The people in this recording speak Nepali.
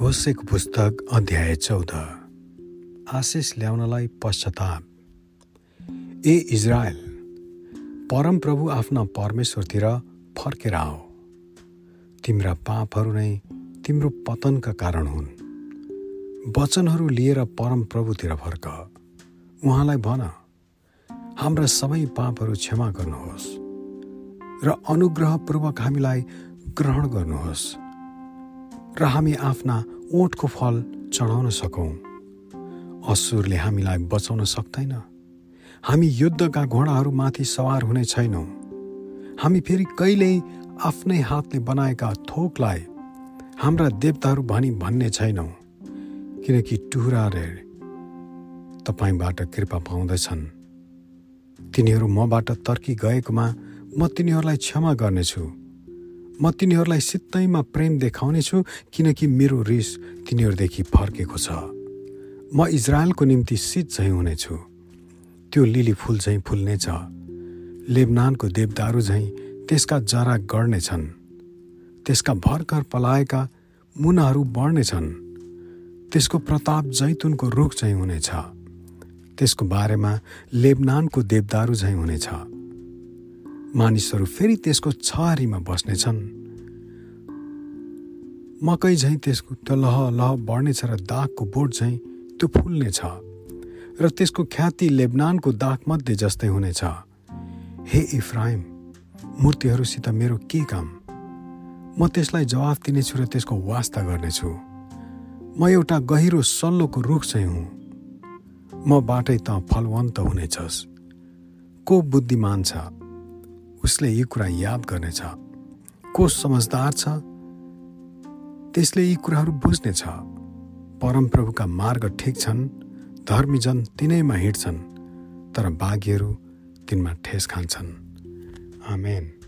होसेको पुस्तक अध्याय चौध। आशिष ल्याउनलाई पश्चाताप। ए इजरायल परमप्रभु आफ्ना परमेश्वरतिर फर्केर आऊ तिम्रा पापहरू नै तिम्रो पतनका कारण हुन्। वचनहरू लिएर परमप्रभुतिर फर्क। उहाँलाई भन हाम्रा सबै पापहरू क्षमा गर्नुहोस् र अनुग्रहपूर्वक हामीलाई ग्रहण गर्नुहोस्। र हामी आफ्ना ओठको फल चढाउन सकौँ। असुरले हामीलाई बचाउन सक्दैन। हामी युद्धका घोडाहरूमाथि सवार हुने छैनौँ। हामी फेरि कहिल्यै आफ्नै हातले बनाएका थोकलाई हाम्रा देवताहरू भनी भन्ने छैनौँ किनकि टुहुराले तपाईँबाट कृपा पाउँदछन्। तिनीहरू मबाट तर्की गएकोमा म तिनीहरूलाई क्षमा गर्नेछु। म तिनीहरूलाई सित्तैमा प्रेम देखाउनेछु किनकि मेरो रिस तिनीहरूदेखि फर्केको छ। म इजरायलको निम्ति शीत झैँ हुनेछु। त्यो लिली फुल झैँ फुल्नेछ। लेबनानको देवदारू झैँ त्यसका जरा गर्नेछन् त्यसका भर्खर पलाएका मुनाहरू बढ्नेछन्। त्यसको प्रताप जैतुनको रुख झैँ हुनेछ। त्यसको बारेमा लेबनानको देवदारू झैँ हुनेछ। मानिसहरू फेरि त्यसको छहारीमा बस्नेछन्। मकै झैँ त्यसको त्यो लह लह बढ्नेछ र दागको बोट झैँ त्यो फुल्नेछ र त्यसको ख्याति लेबनानको दागमध्ये जस्तै हुनेछ। हे इफ्राइम मूर्तिहरूसित मेरो के काम? म त्यसलाई जवाफ दिनेछु र त्यसको वास्ता गर्नेछु। म एउटा गहिरो सल्लोको रुख चाहिँ हुँ। म बाटै त फलवन्त हुनेछस्। को बुद्धिमान छ? उसले यी कुरा याद गर्नेछ। को समझदार छ? त्यसले यी कुराहरू बुझ्नेछ। परमप्रभुका मार्ग ठिक छन् धर्मीजन तिनैमा हिँड्छन् तर बाघीहरू तिनमा ठेस खान्छन्। आमेन।